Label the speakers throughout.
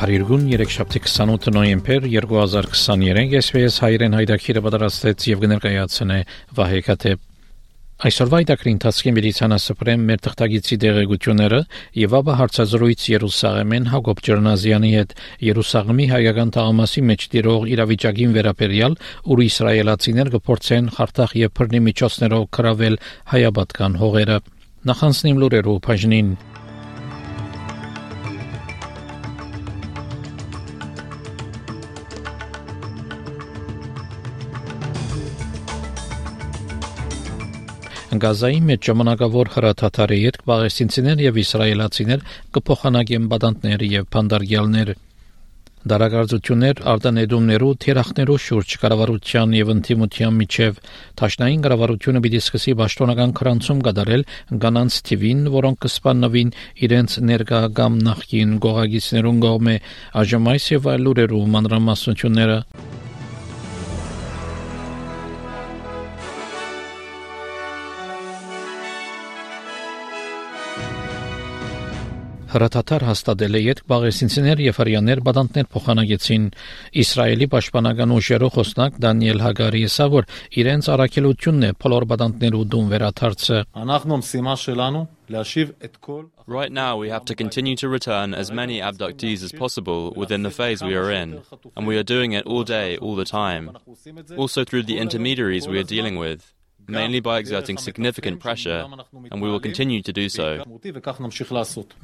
Speaker 1: Փարիգուն 37 նոյեմբեր 2023 SPS հայրեն հայդակիրը պատրաստեց եւ կներկայացնե Վահե Կատե Այսօրվա իդակրին տասկին միլիցանասպրեմ մեր թղթագիտի դեղեցությունները եւ ապա հարցազրույց Երուսաղեմեն Հակոբ Ջերնազյանի հետ Երուսաղեմի հայկական թաղամասի մեջ դիրող իրավիճակին վերաբերյալ, ուր իսրայելացիներ կփորձեն Խարթախ եւ Փրնի միջոցներով կրավել հայաբատական հողերը։ Նախանցնիմ լուրերով բաժնին Գազայի մեջ ժամանակավոր հրաթաթարի հետ պաղեստինցիներ եւ իսրայելացիներ կփոխանակեն բադանտներ եւ փանդարգյալներ Դարագարձություններ արտանետումներու թերախներու շուրջ կառավարության եւ ընտիմության միջև Թաշնային կառավարությունը պիտի սկսի պաշտոնական քրանցում կատարել կանանց թիվին, որոնք կսպաննվին իրենց ներկա կամ նախկին գողագիցներուն կողմէ այժմ այս եւ այլ լուրերու մանրամասնությունները հրթաթար հաստատել է երկ բաղեսինցիներ եւ հрьяաներ բադանտներ փոխանակեցին Իսրայելի պաշտպանական ուժերով խոսնակ Դանիել Հագարիեսը որ իրենց առաքելությունն է բոլոր բադանտներու դուն վերաթարցը
Speaker 2: Right now, we have to continue to return as many abductees as possible within the phase we are in, and we are doing it all day, all the time. Also, through the intermediaries we are dealing with mainly by exerting significant pressure, and we will continue to do so.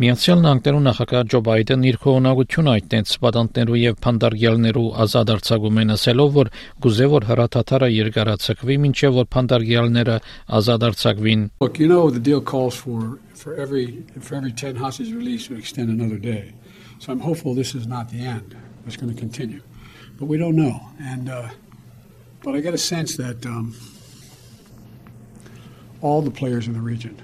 Speaker 1: Միացյալ Նահանգներու նախագահ Ջո Բայդեն իր քողնակությունը այդտենց պատանտներու եւ փանդարգյալներու ազատ արձակումեն ասելով, որ գուզե որ հրաթաթարը երկարացակվի, մինչեւ որ փանդարգյալները ազատ արձակվին։
Speaker 3: Look, you know the deal calls for for every for every 10 hostages released to extend another day. So I'm hopeful this is not the end. It's going to continue. But we don't know. And uh, but I get a sense that um, all the players in the region,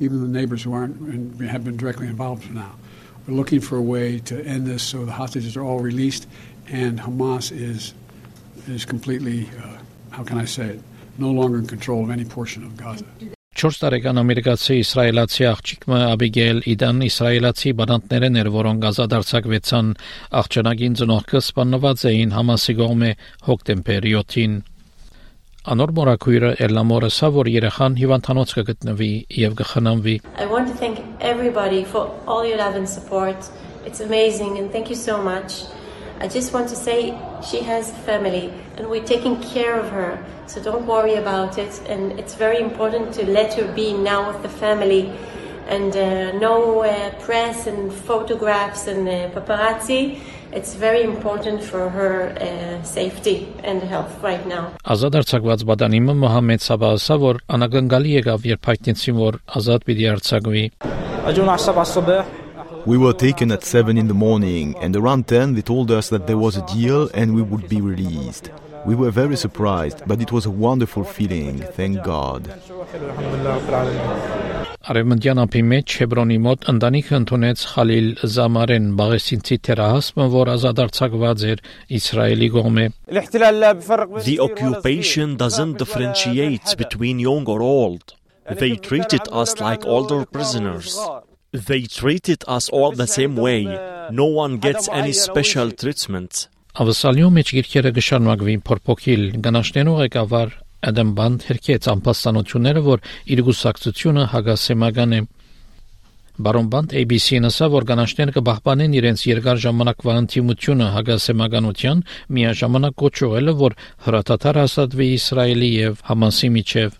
Speaker 3: even the neighbors who aren't and have been directly involved now, are looking for a way to end this so the hostages are all released and Hamas is is completely, uh, how can I say it, no longer in control of any portion of Gaza.
Speaker 1: 4 տարեկան ամերիկացի իսրայելացի աղջիկը Աբիգեյլ Իդան իսրայելացի բանտներն էր, որոնք ազատարձակվեցան աղջնակին ծնողքը սպանված էին Համասի կողմէ հոկտեմբեր 7-ին։
Speaker 4: I want to thank everybody for all your love and support. It's amazing and thank you so much. I just want to say she has family and we're taking care of her. So don't worry about it and it's very important to let her be now with the family and uh, no uh, press and photographs and uh, paparazzi It's very important for her uh, safety and health right now.
Speaker 1: Ազատ արձակված բադանիմը Մոհամեդ Սաբասը որ անագնգալի եկավ երբ հայտնեցին որ ազատ պիտի արձակվի
Speaker 5: We were taken at 7 in the morning, and around 10 they told us that there was a deal and we would be released. We were very surprised, but it was a wonderful feeling, thank God.
Speaker 1: Արևմտյան ափի մեջ Հեբրոնի մոտ ընտանիքը ընդունեց Խալիլ Զամարեն Բաղեսինցի թերահասմը, որ ազատարձակված էր Իսրայելի կողմէ։
Speaker 6: The occupation doesn't differentiate between young or old. They treated us like older prisoners. They treated us all the same way. No one gets any special treatment.
Speaker 1: Ավսալյո մեջ գիրքերը գշարունակվին փորփոքիլ գնաշնենու ղեկավար Ադամ Բանդ հերքեց ամփոստանությունները, որ իր գուսակցությունը հագասեմական է Բարոն Բանդ ABC-ն ասա, որ կանանչները կբահբանեն իրենց երկար ժամանակվա ինտիմությունը հագասեմականության, միաժամանակ կոչողելը, որ հրատատար հաստատվի Իսրայելի եւ Համասի միջև։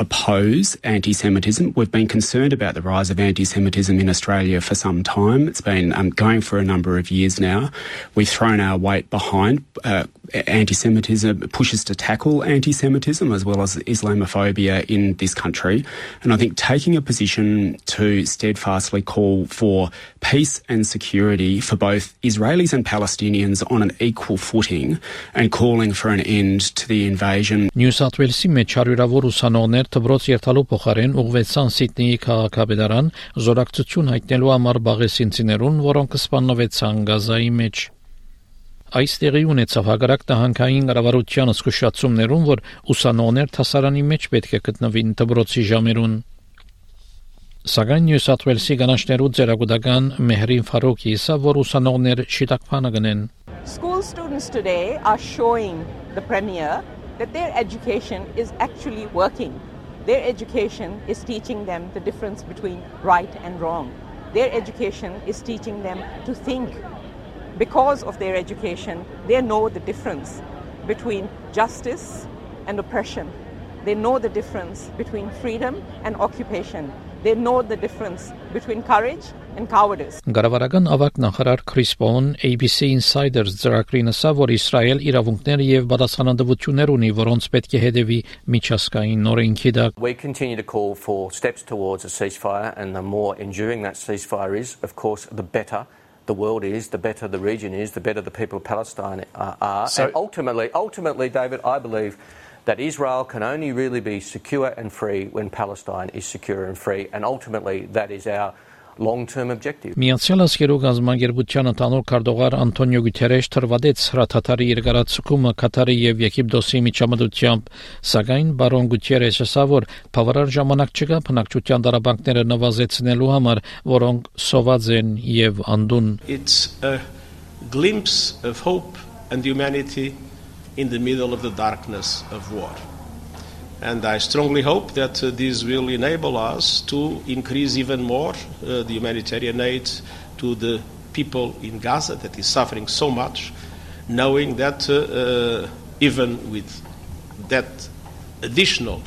Speaker 7: oppose anti Semitism. We've been concerned about the rise of anti Semitism in Australia for some time. It's been um, going for a number of years now. We've thrown our weight behind uh, anti Semitism, pushes to tackle anti Semitism as well as Islamophobia in this country. And I think taking a position to steadfastly call for peace and security for both Israelis and Palestinians on an equal footing and calling for an end to the invasion.
Speaker 1: Նյու Սաութ Ուելսի մեջ հարյուրավոր ուսանողներ Դբրոց երթալու փոխարեն ուղղվեցան Սիդնեի քաղաքապետարան զորակցություն հայտնելու համար բաղեսինցիներուն, որոնք սպաննվեցան Գազայի մեջ։ Այս տեղի ունեցավ հագարակ տահանքային կառավարության զսկուշացումներուն, որ ուսանողներ հասարանի մեջ պետք է գտնվին դբրոցի ժամերուն։ Սակայն Նյու Սաութ Ուելսի կանանչներու ձերագուտական Մեհրին Ֆարոկի իսա, որ ուսանողներ շիտակփանը գնեն։
Speaker 8: School students today are showing the premier that their education is actually working. Their education is teaching them the difference between right and wrong. Their education is teaching them to think. Because of their education, they know the difference between justice and oppression. They know the difference between freedom and occupation. They know the difference between courage and cowardice.
Speaker 1: Գարավարական ավակ նախարար Քրիս Պոուն ABC Insiders ծրագրին ասա, որ Իսրայել իրավունքներ եւ պատասխանատվություններ ունի, որոնց պետք է հետևի միջազգային նորենքի դակ։
Speaker 9: We continue to call for steps towards a ceasefire and the more enduring that ceasefire is, of course, the better the world is, the better the region is, the better the people of Palestine are. are.
Speaker 10: So-
Speaker 9: and ultimately, ultimately, David, I believe that Israel can only really be secure and free when Palestine is secure and free, and ultimately, that is our long-term objective.
Speaker 1: Միացյալ Աշխարհի գազագերբության ընդհանուր քարտուղար Անտոնիո Գուտերեշ թրվադեց հրաթաթարի երկարացումը Կատարի եւ Եգիպտոսի միջամտությամբ, սակայն բարոն Գուտերեշը ասա, որ բավարար ժամանակ չկա բնակչության դարաբանկները նվազեցնելու համար, որոնք սոված են եւ անդուն։
Speaker 10: It's a glimpse of hope and humanity in the middle of the darkness of war. And I strongly hope that uh, this will enable us to increase even more uh, the humanitarian aid to the people in Gaza that is suffering so much, knowing that uh, uh, even with that additional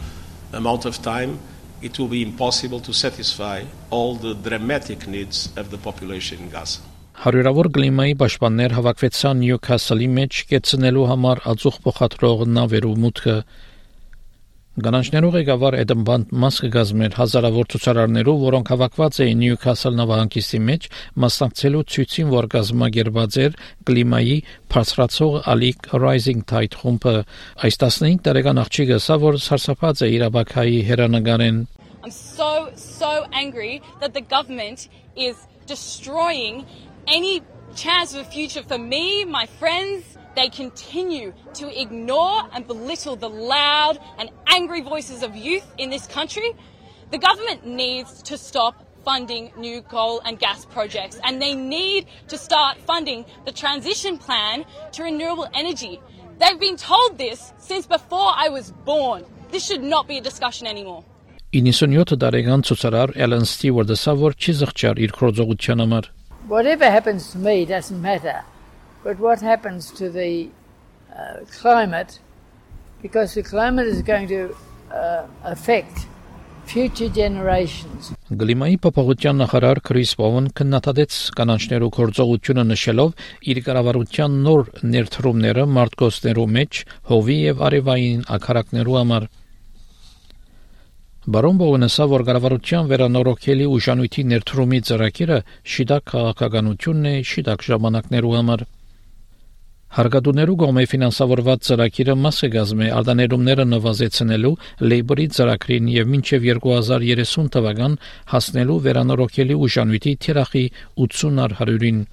Speaker 10: amount of time, it will be impossible to satisfy all the dramatic needs of the population in Gaza.
Speaker 1: Հարյուրավոր կլիմայի պաշտպաններ հավաքվեցան Նյուքասլի մեջ կեցնելու համար ածուխ փոխադրող նավերու մուտքը Գանանչներու ղեկավար Էդմբանդ մասը գազմեր հազարավոր ցուցարարներով, որոնք հավաքված էին Նյուքասլ նավահանգիստի մեջ, մասնակցելու ցույցին, որ գազմագերբած էր կլիմայի բարձրացող Ալիկ Rising Tide խումբը։ Այս 15 տարեկան աղջիկը սա որ սարսափած է իր աբակայի հերանագարեն
Speaker 11: I'm so, so angry that the government is destroying any chance of a future for me, my friends. They continue to ignore and belittle the loud and angry voices of youth in this country. The government needs to stop funding new coal and gas projects and they need to start funding the transition plan to renewable energy. They've been told this since before I was born. This should not be a discussion anymore.
Speaker 1: 97 տարեկան ցուցարար Ellen Stewart-ը սա որ չի զղջար իր քրոզողության համար
Speaker 12: Whatever happens to me doesn't matter, but what happens to the uh, climate, because the climate is going to uh, affect future generations.
Speaker 1: Գլիմայի փոփոխության նախարար Քրիս Պոուն քննադատեց կանանչներու կորձողությունը նշելով իր կառավարության նոր ներդրումները մարտկոսներու մեջ հովի եւ արևային ակարակներու համար Բարոն Բողոնեսը որ կառավարության վերանորոգելի ուժանույթի ներդրումի ծրագիրը շիդակ քաղաքականությունն է շիդակ ժամանակներու համար Հարգադուներու գոմե ֆինանսավորված ծրագիրը մասը գազմե արտաներումները նվազեցնելու լեյբորի ծրագրին եւ մինչեւ 2030 թվական հասնելու վերանորոգելի ուժանույթի թիրախի 80 100-ին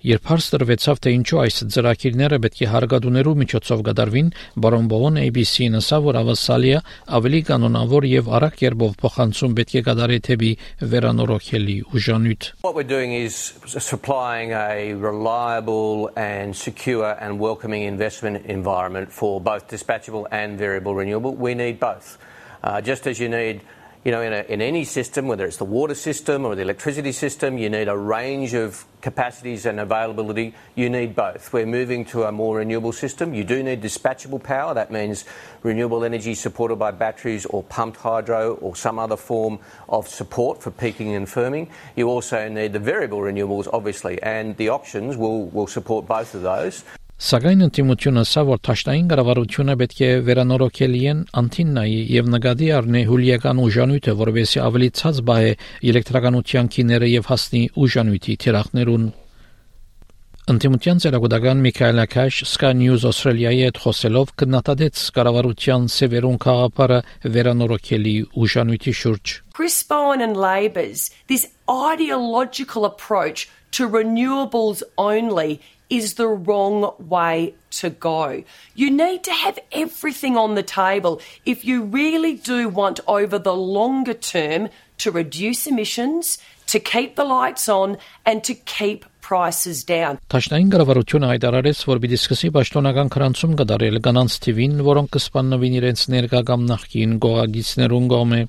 Speaker 1: Երբ հարց տրվեցավ թե ինչու այս ծրագիրները պետք է հարգադուներու միջոցով գդարվին, բարոն Բոուն ABC-ն ասավ, որ ավասալիա ավելի կանոնավոր եւ արագ կերպով փոխանցում պետք է գդարի թեպի վերանորոգելի ուժանույթ։
Speaker 9: What we're doing is supplying a reliable and secure and welcoming investment environment for both dispatchable and variable renewable. We need both. Uh, just as you need you know, in, a, in any system, whether it's the water system or the electricity system, you need a range of capacities and availability. You need both. We're moving to a more renewable system. You do need dispatchable power. That means renewable energy supported by batteries or pumped hydro or some other form of support for peaking and firming. You also need the variable renewables, obviously, and the auctions will, will support both of those.
Speaker 1: Սակայն ընդդիմությունը սա որ ճաշտային կառավարությունը պետք է վերանորոգելիեն անտիննայի եւ նկատի առնի հուլիական ուժանույթը, որովհետեւ ավելի ցած բայ է էլեկտրականության քիները եւ հասնի ուժանույթի թիրախներուն Ընդդիմության ծերագուտական Միքայել Ակաշ Sky News Australia-ի հետ խոսելով կնատադեց կառավարության սևերուն խաղապարը վերանորոգելի ուժանույթի շուրջ
Speaker 13: Chris Bowen and Labor's this ideological approach to renewables only is the wrong way to go. You need to have everything on the table if you really do want over the longer term to reduce emissions, to keep the lights on and to keep prices down.
Speaker 1: Տաշնային կառավարությունը հայտարարեց, որ պիտի սկսի պաշտոնական քրանցում կդարել կանանց թիվին, որոնք կսպաննվին իրենց ներկա կամ նախկին գողագիցներուն կողմէ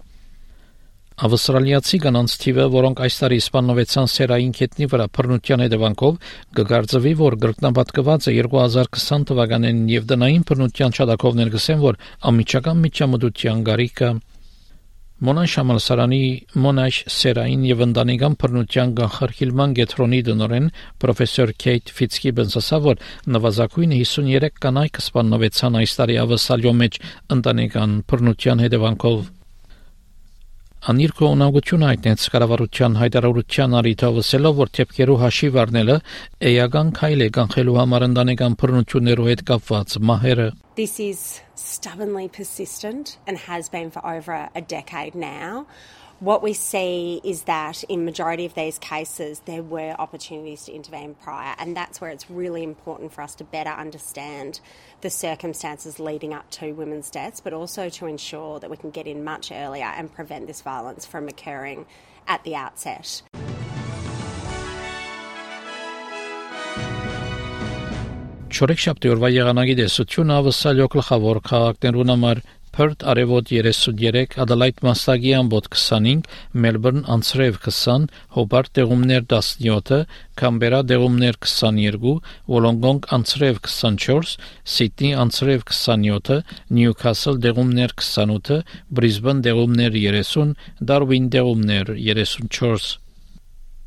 Speaker 1: Ավստրալիացի կանանց թիվը, որոնք այս տարի սպաննովեցան սերային քետնի վրա բռնության հետևանքով, կգարձվի, որ գրկնապատկված է 2020 թվականին եւ դնային բռնության շատակով ներգսեն, որ ամիջական միջամտության գարիկը Մոնաշ համալսարանի Մոնաշ սերային եւ ընտանեկան բռնության կանխարգելման գետրոնի դնորեն պրոֆեսոր Քեյթ Ֆիցկիբենս ասավ, որ նվազագույնը 53 կանայք սպաննովեցան այս տարի ավսալյո մեջ ընտանեկան բռնության հետևանքով Անիրկո ունագություն հայտնեց կառավարության հայտարարության արիթավսելով, որ թեփքերու հաշիվ առնելը էական քայլ է կանխելու համար ընտանեկան բռնություններով հետ կապված մահերը։
Speaker 14: This is stubbornly persistent and has been for over a decade now. what we see is that in majority of these cases there were opportunities to intervene prior and that's where it's really important for us to better understand the circumstances leading up to women's deaths but also to ensure that we can get in much earlier and prevent this violence from occurring at the outset.
Speaker 1: Չորեքշաբթի օրվա եղանակի դեսությունը ավսալյո գլխավոր քաղաքներուն համար Perth արևոտ 33, Adelaide Մաստագի ամբոտ 25, Melbourne անցրև 20, Hobart դեղումներ 17, Canberra դեղումներ 22, Wollongong անցրև 24, Sydney անցրև 27, Newcastle դեղումներ 28, Brisbane դեղումներ 30, Darwin դեղումներ 34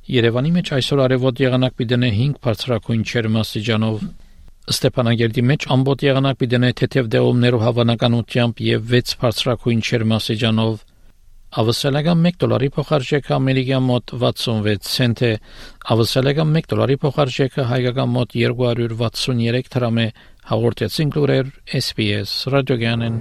Speaker 1: Երևանի մեջ այսօր արևոտ եղանակ պիտի 5 բարձրակույն չերմասիջանով Ստեփանագերդի մեջ ամբողջ եղանակ պիտի դնե թեթև դեղումներով հավանականությամբ եւ 6 բարձրակույն չերմասիջանով ավսալական 1 դոլարի փոխարժեքը ամերիկյան մոտ 66 ցենտ է ավսալական 1 դոլարի փոխարժեքը հայկական մոտ 263 դրամ է հաղորդեցին գլուրեր SPS ռադիոգյանեն